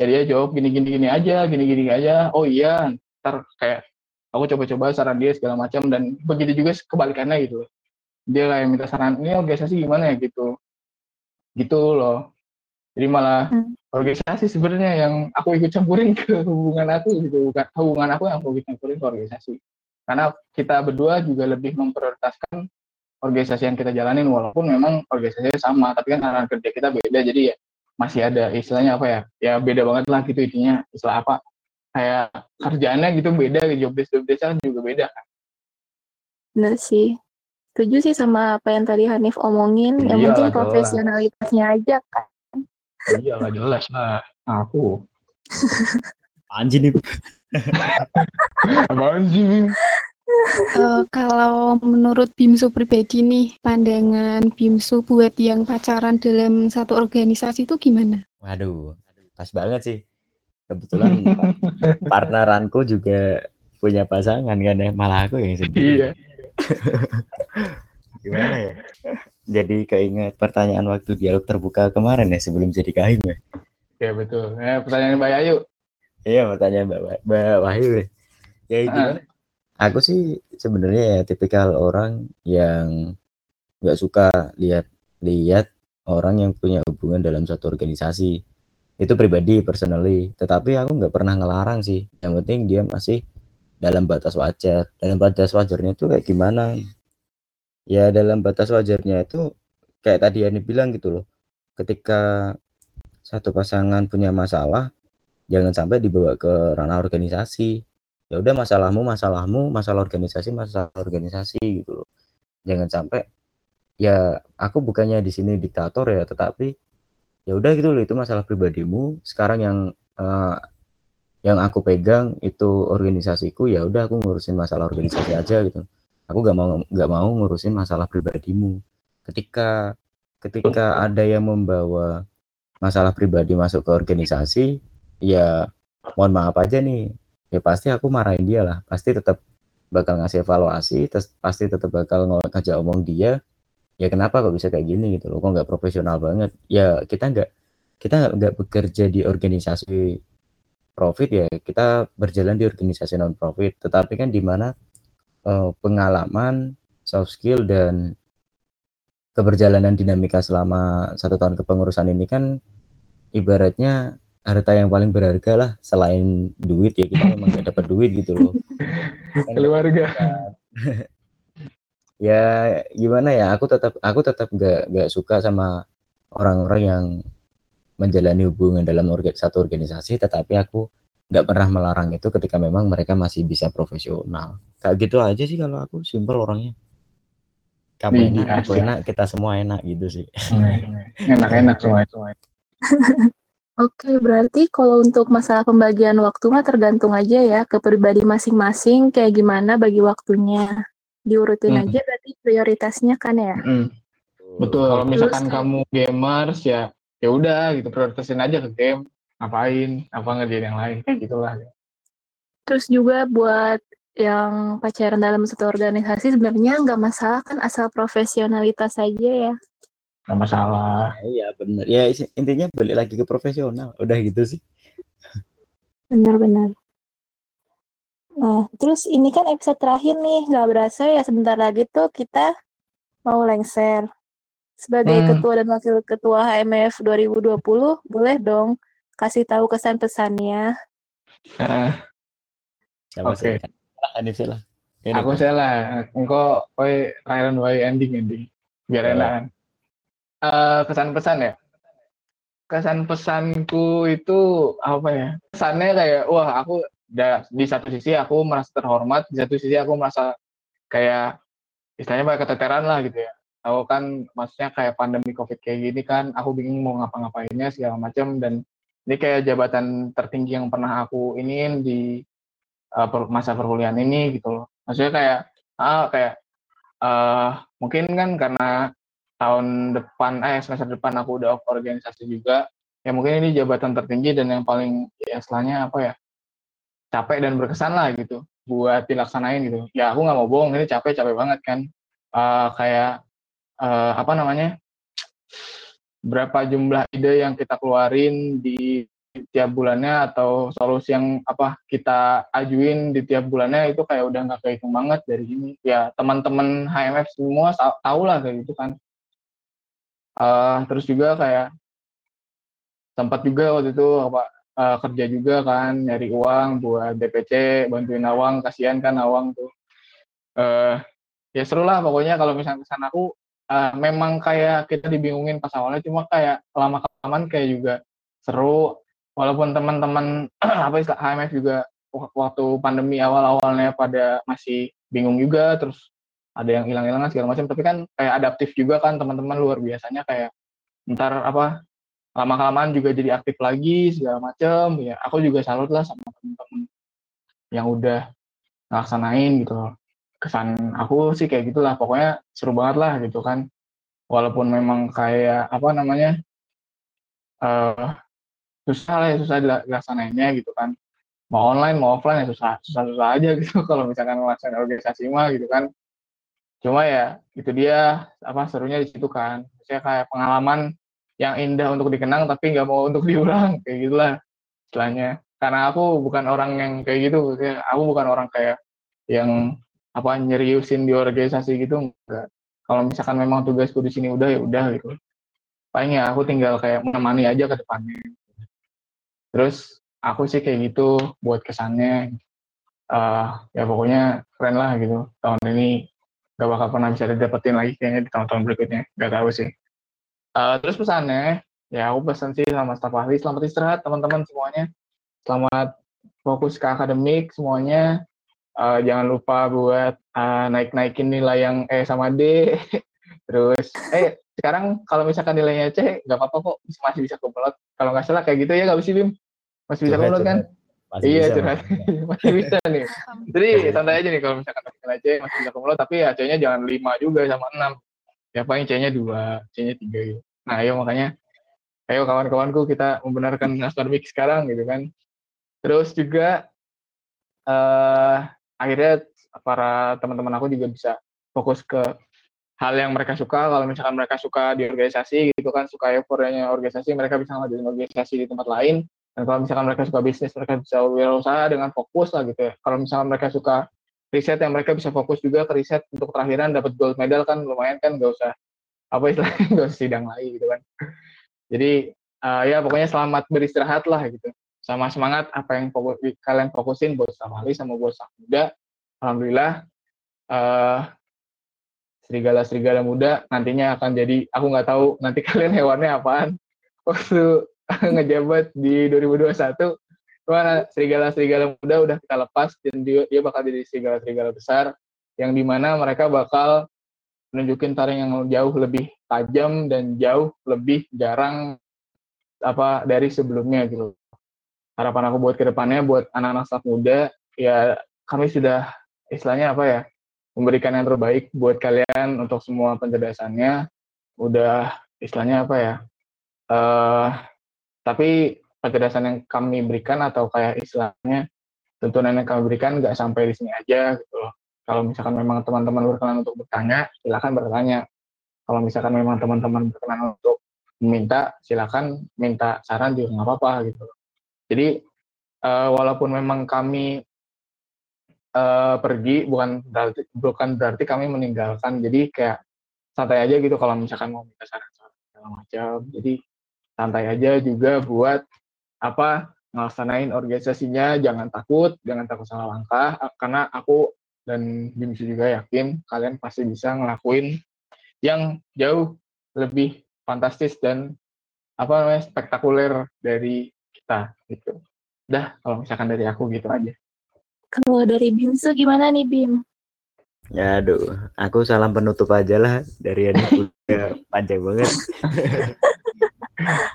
Speaker 2: ya dia jawab gini gini gini aja gini gini aja. Oh iya ntar kayak aku coba-coba saran dia segala macam. Dan begitu juga kebalikannya gitu dia kayak minta saran ini organisasi gimana ya? Gitu. Gitu loh. Jadi malah hmm. organisasi sebenarnya yang aku ikut campurin ke hubungan aku gitu. Bukan hubungan aku yang aku ikut campurin ke organisasi. Karena kita berdua juga lebih memprioritaskan organisasi yang kita jalanin walaupun memang organisasinya sama tapi kan arahan kerja kita beda. Jadi ya masih ada istilahnya apa ya? Ya beda banget lah gitu intinya. Istilah apa? Kayak kerjaannya gitu beda job desk job desk kan juga beda kan.
Speaker 4: Bener sih setuju sih sama apa yang tadi Hanif omongin yang penting profesionalitasnya aja kan
Speaker 2: iya lah jelas lah aku <laughs>
Speaker 1: anjing nih <laughs>
Speaker 2: anjing
Speaker 3: Uh, kalau menurut Bimsu pribadi nih, pandangan Bimsu buat yang pacaran dalam satu organisasi itu gimana?
Speaker 1: Waduh, pas banget sih. Kebetulan <laughs> partneranku juga punya pasangan kan ya, malah aku yang sedih. Iya. <laughs> gimana ya? jadi keinget pertanyaan waktu dialog terbuka kemarin ya sebelum jadi kahim ya.
Speaker 2: Ya betul. Eh, pertanyaan Mbak Ayu.
Speaker 1: Iya pertanyaan Mbak, Mbak Wahyu. Ya, ya gimana? Aku sih sebenarnya ya tipikal orang yang nggak suka lihat lihat orang yang punya hubungan dalam satu organisasi itu pribadi personally tetapi aku nggak pernah ngelarang sih yang penting dia masih dalam batas wajar. Dalam batas wajarnya itu kayak gimana? Ya dalam batas wajarnya itu kayak tadi Ani bilang gitu loh. Ketika satu pasangan punya masalah jangan sampai dibawa ke ranah organisasi. Ya udah masalahmu masalahmu masalah organisasi masalah organisasi gitu loh. Jangan sampai ya aku bukannya di sini diktator ya tetapi ya udah gitu loh itu masalah pribadimu. Sekarang yang uh, yang aku pegang itu organisasiku ya udah aku ngurusin masalah organisasi aja gitu. Aku gak mau nggak mau ngurusin masalah pribadimu. Ketika ketika ada yang membawa masalah pribadi masuk ke organisasi ya mohon maaf aja nih. Ya pasti aku marahin dia lah. Pasti tetap bakal ngasih evaluasi terus pasti tetap bakal ngajak omong dia. Ya kenapa kok bisa kayak gini gitu loh? Kok nggak profesional banget? Ya kita nggak kita nggak bekerja di organisasi profit ya kita berjalan di organisasi non profit tetapi kan di mana uh, pengalaman soft skill dan keberjalanan dinamika selama satu tahun kepengurusan ini kan ibaratnya harta yang paling berharga lah selain duit ya kita memang gak dapat duit gitu loh. <laughs>
Speaker 2: Keluarga. <laughs>
Speaker 1: Ya gimana ya aku tetap aku tetap gak gak suka sama orang-orang yang menjalani hubungan dalam orga, satu organisasi tetapi aku nggak pernah melarang itu ketika memang mereka masih bisa profesional kayak gitu aja sih kalau aku simpel orangnya kamu enak aku enak kita semua enak gitu sih
Speaker 2: enak-enak semua semua <laughs>
Speaker 4: Oke, berarti kalau untuk masalah pembagian waktu mah tergantung aja ya ke pribadi masing-masing kayak gimana bagi waktunya diurutin hmm. aja berarti prioritasnya kan ya.
Speaker 2: Hmm. Betul. Kalau misalkan Terus, kamu gamers ya ya udah gitu prioritasin aja ke game, ngapain, apa ngerjain yang lain kayak gitulah.
Speaker 4: Terus juga buat yang pacaran dalam satu organisasi sebenarnya nggak masalah kan asal profesionalitas saja ya.
Speaker 2: Nggak masalah.
Speaker 1: Iya benar. Ya intinya balik lagi ke profesional. Udah gitu sih.
Speaker 4: Benar-benar. Nah, terus ini kan episode terakhir nih, nggak berasa ya sebentar lagi tuh kita mau lengser. Sebagai hmm. ketua dan wakil ketua HMF 2020, boleh dong kasih tahu kesan pesannya.
Speaker 2: Uh, Oke. Okay. Aku salah. Engkau, oi, Ryan way ending ending. Biar uh. enakan. Uh, kesan pesan ya. Kesan pesanku itu apa ya? Kesannya kayak, wah aku da, di satu sisi aku merasa terhormat di satu sisi aku merasa kayak istilahnya banyak keteteran lah gitu ya aku kan maksudnya kayak pandemi covid kayak gini kan aku bingung mau ngapa-ngapainnya segala macam. Dan ini kayak jabatan tertinggi yang pernah aku iniin di uh, masa perkuliahan ini gitu loh. Maksudnya kayak ah kayak uh, mungkin kan karena tahun depan eh semester depan aku udah organisasi juga ya mungkin ini jabatan tertinggi dan yang paling ya istilahnya apa ya capek dan berkesan lah gitu buat dilaksanain gitu. Ya aku nggak mau bohong ini capek capek banget kan. Uh, kayak uh, apa namanya berapa jumlah ide yang kita keluarin di tiap bulannya atau solusi yang apa kita ajuin di tiap bulannya itu kayak udah nggak kehitung banget dari sini ya teman-teman HMF semua tahu lah kayak gitu kan. Uh, terus juga kayak sempat juga waktu itu apa uh, kerja juga kan nyari uang buat DPC bantuin Awang kasihan kan Awang tuh. Uh, ya seru lah pokoknya kalau misalnya ke sana aku uh, memang kayak kita dibingungin pas awalnya cuma kayak lama kelamaan kayak juga seru. Walaupun teman-teman <clears throat> apa istilah HMF juga waktu pandemi awal-awalnya pada masih bingung juga terus ada yang hilang-hilangan segala macam. Tapi kan kayak adaptif juga kan teman-teman luar biasanya kayak ntar apa lama kelamaan juga jadi aktif lagi segala macem. Ya aku juga salut lah sama temen-temen yang udah ngelaksanain gitu kesan aku sih kayak gitulah pokoknya seru banget lah gitu kan. Walaupun memang kayak apa namanya uh, susah lah ya susah dilaksanainnya gitu kan. Mau online mau offline ya susah susah susah aja <laughs> gitu kalau misalkan ngelaksanain organisasi mah gitu kan. Cuma ya itu dia apa serunya di situ kan. Saya kayak pengalaman yang indah untuk dikenang tapi nggak mau untuk <laughs> diulang kayak gitulah istilahnya. Karena aku bukan orang yang kayak gitu aku bukan orang kayak yang apa nyeriusin di organisasi gitu enggak. Kalau misalkan memang tugasku di sini udah ya udah gitu. Paling ya aku tinggal kayak menemani aja ke depannya. Terus aku sih kayak gitu buat kesannya. Uh, ya pokoknya keren lah gitu. Tahun ini gak bakal pernah bisa didapetin lagi kayaknya di tahun-tahun berikutnya. Gak tahu sih. Uh, terus pesannya ya aku pesan sih sama staf ahli selamat istirahat teman-teman semuanya. Selamat fokus ke akademik semuanya uh, jangan lupa buat uh, naik-naikin nilai yang E sama D. <laughs> Terus, eh sekarang kalau misalkan nilainya C, nggak apa-apa kok, masih bisa kumlot. Kalau nggak salah kayak gitu ya nggak bisa Bim? Masih bisa kumlot kan? Masih iya, bisa, curhat. <laughs> masih bisa nih. Jadi santai aja nih kalau misalkan nilai C masih bisa kumlot, tapi ya C-nya jangan 5 juga sama 6. Ya paling C-nya 2, C-nya 3 gitu. Nah, ayo makanya ayo kawan-kawanku kita membenarkan akademik sekarang gitu kan. Terus juga uh, akhirnya para teman-teman aku juga bisa fokus ke hal yang mereka suka. Kalau misalkan mereka suka di organisasi gitu kan suka euforianya organisasi mereka bisa ngelakuin organisasi di tempat lain. Dan kalau misalkan mereka suka bisnis mereka bisa berusaha dengan fokus lah gitu ya. Kalau misalkan mereka suka riset yang mereka bisa fokus juga ke riset untuk terakhiran dapat gold medal kan lumayan kan gak usah apa istilahnya <laughs> gak usah sidang lagi gitu kan. Jadi uh, ya pokoknya selamat beristirahat lah gitu sama semangat apa yang fokus, kalian fokusin buat sama Ali sama buat sang muda. Alhamdulillah uh, serigala-serigala muda nantinya akan jadi aku nggak tahu nanti <laughs> kalian hewannya apaan. Waktu <laughs> ngejabat di 2021 mana serigala-serigala muda udah kita lepas dan dia, dia bakal jadi serigala-serigala besar yang di mana mereka bakal menunjukin taring yang jauh lebih tajam dan jauh lebih jarang apa dari sebelumnya gitu harapan aku buat ke depannya buat anak-anak staff muda ya kami sudah istilahnya apa ya memberikan yang terbaik buat kalian untuk semua pencerdasannya. Udah istilahnya apa ya uh, tapi pencerdasan yang kami berikan atau kayak istilahnya tuntunan yang kami berikan nggak sampai di sini aja gitu loh. Kalau misalkan memang teman-teman berkenan untuk bertanya silakan bertanya. Kalau misalkan memang teman-teman berkenan untuk meminta silakan minta saran juga nggak apa-apa gitu jadi uh, walaupun memang kami uh, pergi bukan berarti bukan berarti kami meninggalkan. Jadi kayak santai aja gitu kalau misalkan mau minta saran-saran segala macam. Jadi santai aja juga buat apa ngelaksanain organisasinya jangan takut jangan takut salah langkah karena aku dan Bimsu juga yakin kalian pasti bisa ngelakuin yang jauh lebih fantastis dan apa namanya spektakuler dari kita gitu. Dah kalau misalkan dari aku gitu aja.
Speaker 4: Kalau dari Bimsu gimana nih Bim?
Speaker 1: Ya aduh, aku salam penutup aja lah dari ini <laughs> udah panjang banget.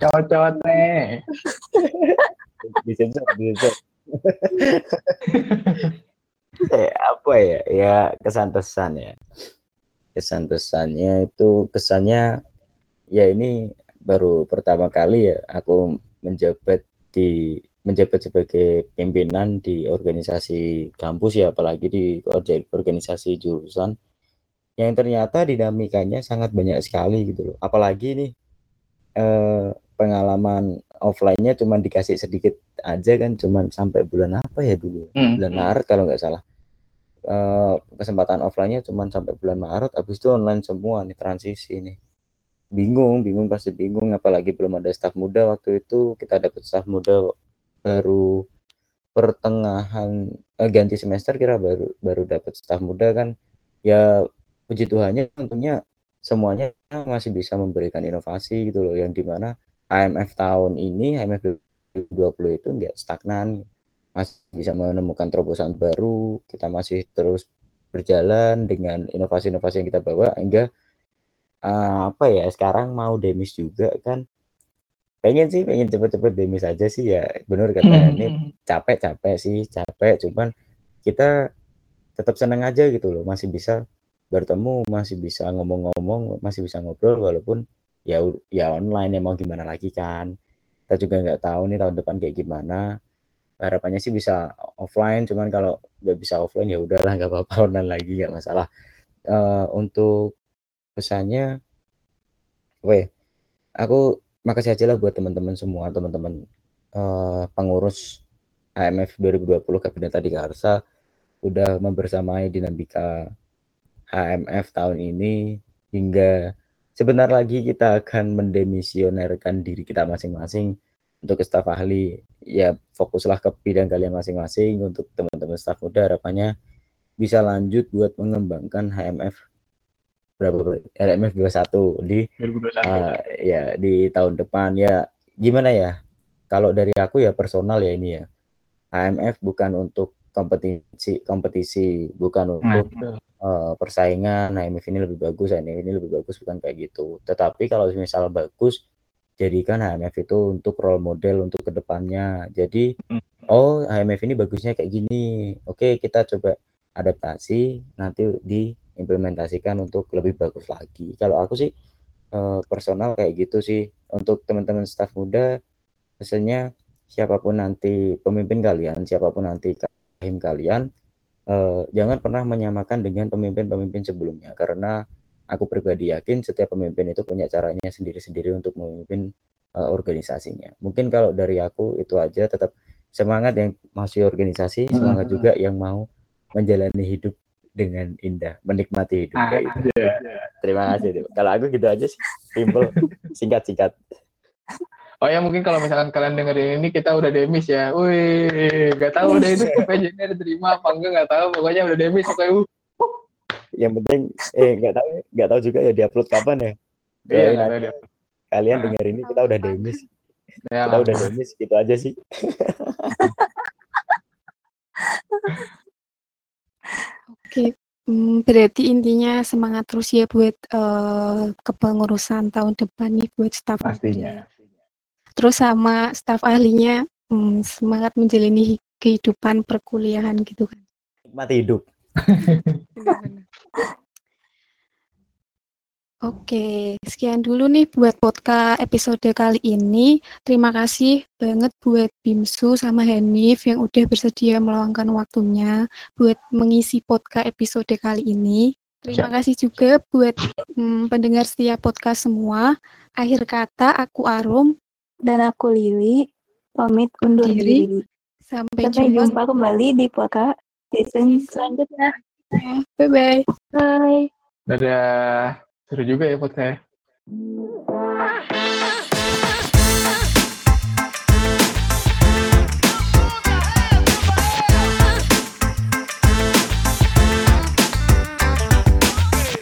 Speaker 2: Cowok-cowok nih.
Speaker 1: Disensor, disensor. eh, apa ya? Ya kesan pesan ya. Kesan pesannya itu kesannya ya ini baru pertama kali ya aku menjabat di menjabat sebagai pimpinan di organisasi kampus ya apalagi di organisasi jurusan yang ternyata dinamikanya sangat banyak sekali gitu loh. Apalagi nih eh, pengalaman offline-nya cuma dikasih sedikit aja kan cuma sampai bulan apa ya dulu? Hmm. bulan Maret kalau nggak salah. Eh, kesempatan offline-nya cuma sampai bulan Maret habis itu online semua nih transisi nih bingung bingung pasti bingung. Apalagi belum ada staf muda waktu itu. Kita dapat staf muda baru pertengahan eh, ganti semester kira baru baru dapat staf muda kan. Ya puji Tuhannya tentunya semuanya masih bisa memberikan inovasi gitu loh. Yang di mana IMF tahun ini IMF 2020 itu enggak stagnan. Masih bisa menemukan terobosan baru. Kita masih terus berjalan dengan inovasi-inovasi yang kita bawa hingga uh, apa ya sekarang mau demis juga kan. Pengen sih pengen cepet-cepet demis aja sih ya. Bener kata hmm. ini capek-capek sih capek cuman kita tetap senang aja gitu loh. Masih bisa bertemu masih bisa ngomong-ngomong masih bisa ngobrol walaupun ya ya online emang gimana lagi kan. Kita juga nggak tahu nih tahun depan kayak gimana. Harapannya sih bisa offline cuman kalau nggak bisa offline ya udahlah nggak apa-apa <laughs> online lagi nggak masalah. Uh, untuk pesannya, weh, aku makasih aja lah buat teman-teman semua, teman-teman uh, pengurus HMF 2020 Kabinet Tadi Karsa udah membersamai dinamika HMF tahun ini hingga sebentar lagi kita akan mendemisionerkan diri kita masing-masing. Untuk staf ahli ya fokuslah ke bidang kalian masing-masing. Untuk teman-teman staf muda harapannya bisa lanjut buat mengembangkan HMF berapa HMF 21 di 2021. Uh, ya di tahun depan. Ya gimana ya? Kalau dari aku ya personal ya ini ya. HMF bukan untuk kompetisi kompetisi bukan untuk nah, uh, persaingan. HMF ini lebih bagus HMF ini lebih bagus bukan kayak gitu. Tetapi kalau misal bagus jadikan HMF itu untuk role model untuk ke depannya. Jadi hmm. oh HMF ini bagusnya kayak gini. Oke kita coba adaptasi nanti diimplementasikan untuk lebih bagus lagi. Kalau aku sih eh, personal kayak gitu sih untuk teman-teman staf muda biasanya siapa pun nanti pemimpin kalian, siapa pun nanti kahim kalian eh, jangan pernah menyamakan dengan pemimpin-pemimpin sebelumnya karena aku pribadi yakin setiap pemimpin itu punya caranya sendiri-sendiri untuk memimpin uh, organisasinya. Mungkin kalau dari aku itu aja tetap semangat yang masih organisasi, semangat hmm. juga yang mau menjalani hidup dengan indah, menikmati hidup. Ah, gitu. yeah. Terima kasih. Kalau aku gitu aja sih, simple, <laughs> singkat-singkat.
Speaker 2: Oh ya mungkin kalau misalkan kalian dengerin ini kita udah demis ya. Wih, nggak tahu udah itu PJN diterima apa enggak nggak tahu. Pokoknya udah demis oke. Uh.
Speaker 1: Yang penting eh nggak tahu nggak tahu juga ya diupload kapan ya. Iya, ya, kalian denger ini kita udah demis. Ya, kita udah demis gitu aja sih. <laughs>
Speaker 3: Oke, hmm, berarti intinya semangat terus ya buat, uh, kepengurusan tahun depan nih buat staf
Speaker 2: Pastinya.
Speaker 3: Terus sama staf ahlinya, hmm, semangat menjalani kehidupan perkuliahan gitu kan.
Speaker 1: Nikmati hidup.
Speaker 3: Oke, sekian dulu nih buat podcast episode kali ini. Terima kasih banget buat Bimsu sama Hanif yang udah bersedia meluangkan waktunya buat mengisi podcast episode kali ini. Terima kasih juga buat hmm, pendengar setiap podcast semua. Akhir kata, aku Arum.
Speaker 4: Dan aku Lili. Pamit undur diri. diri.
Speaker 3: Sampai,
Speaker 4: Sampai jumpa. jumpa kembali di podcast season selanjutnya.
Speaker 3: Bye-bye.
Speaker 4: Bye.
Speaker 2: Dadah. Seru juga ya podcast.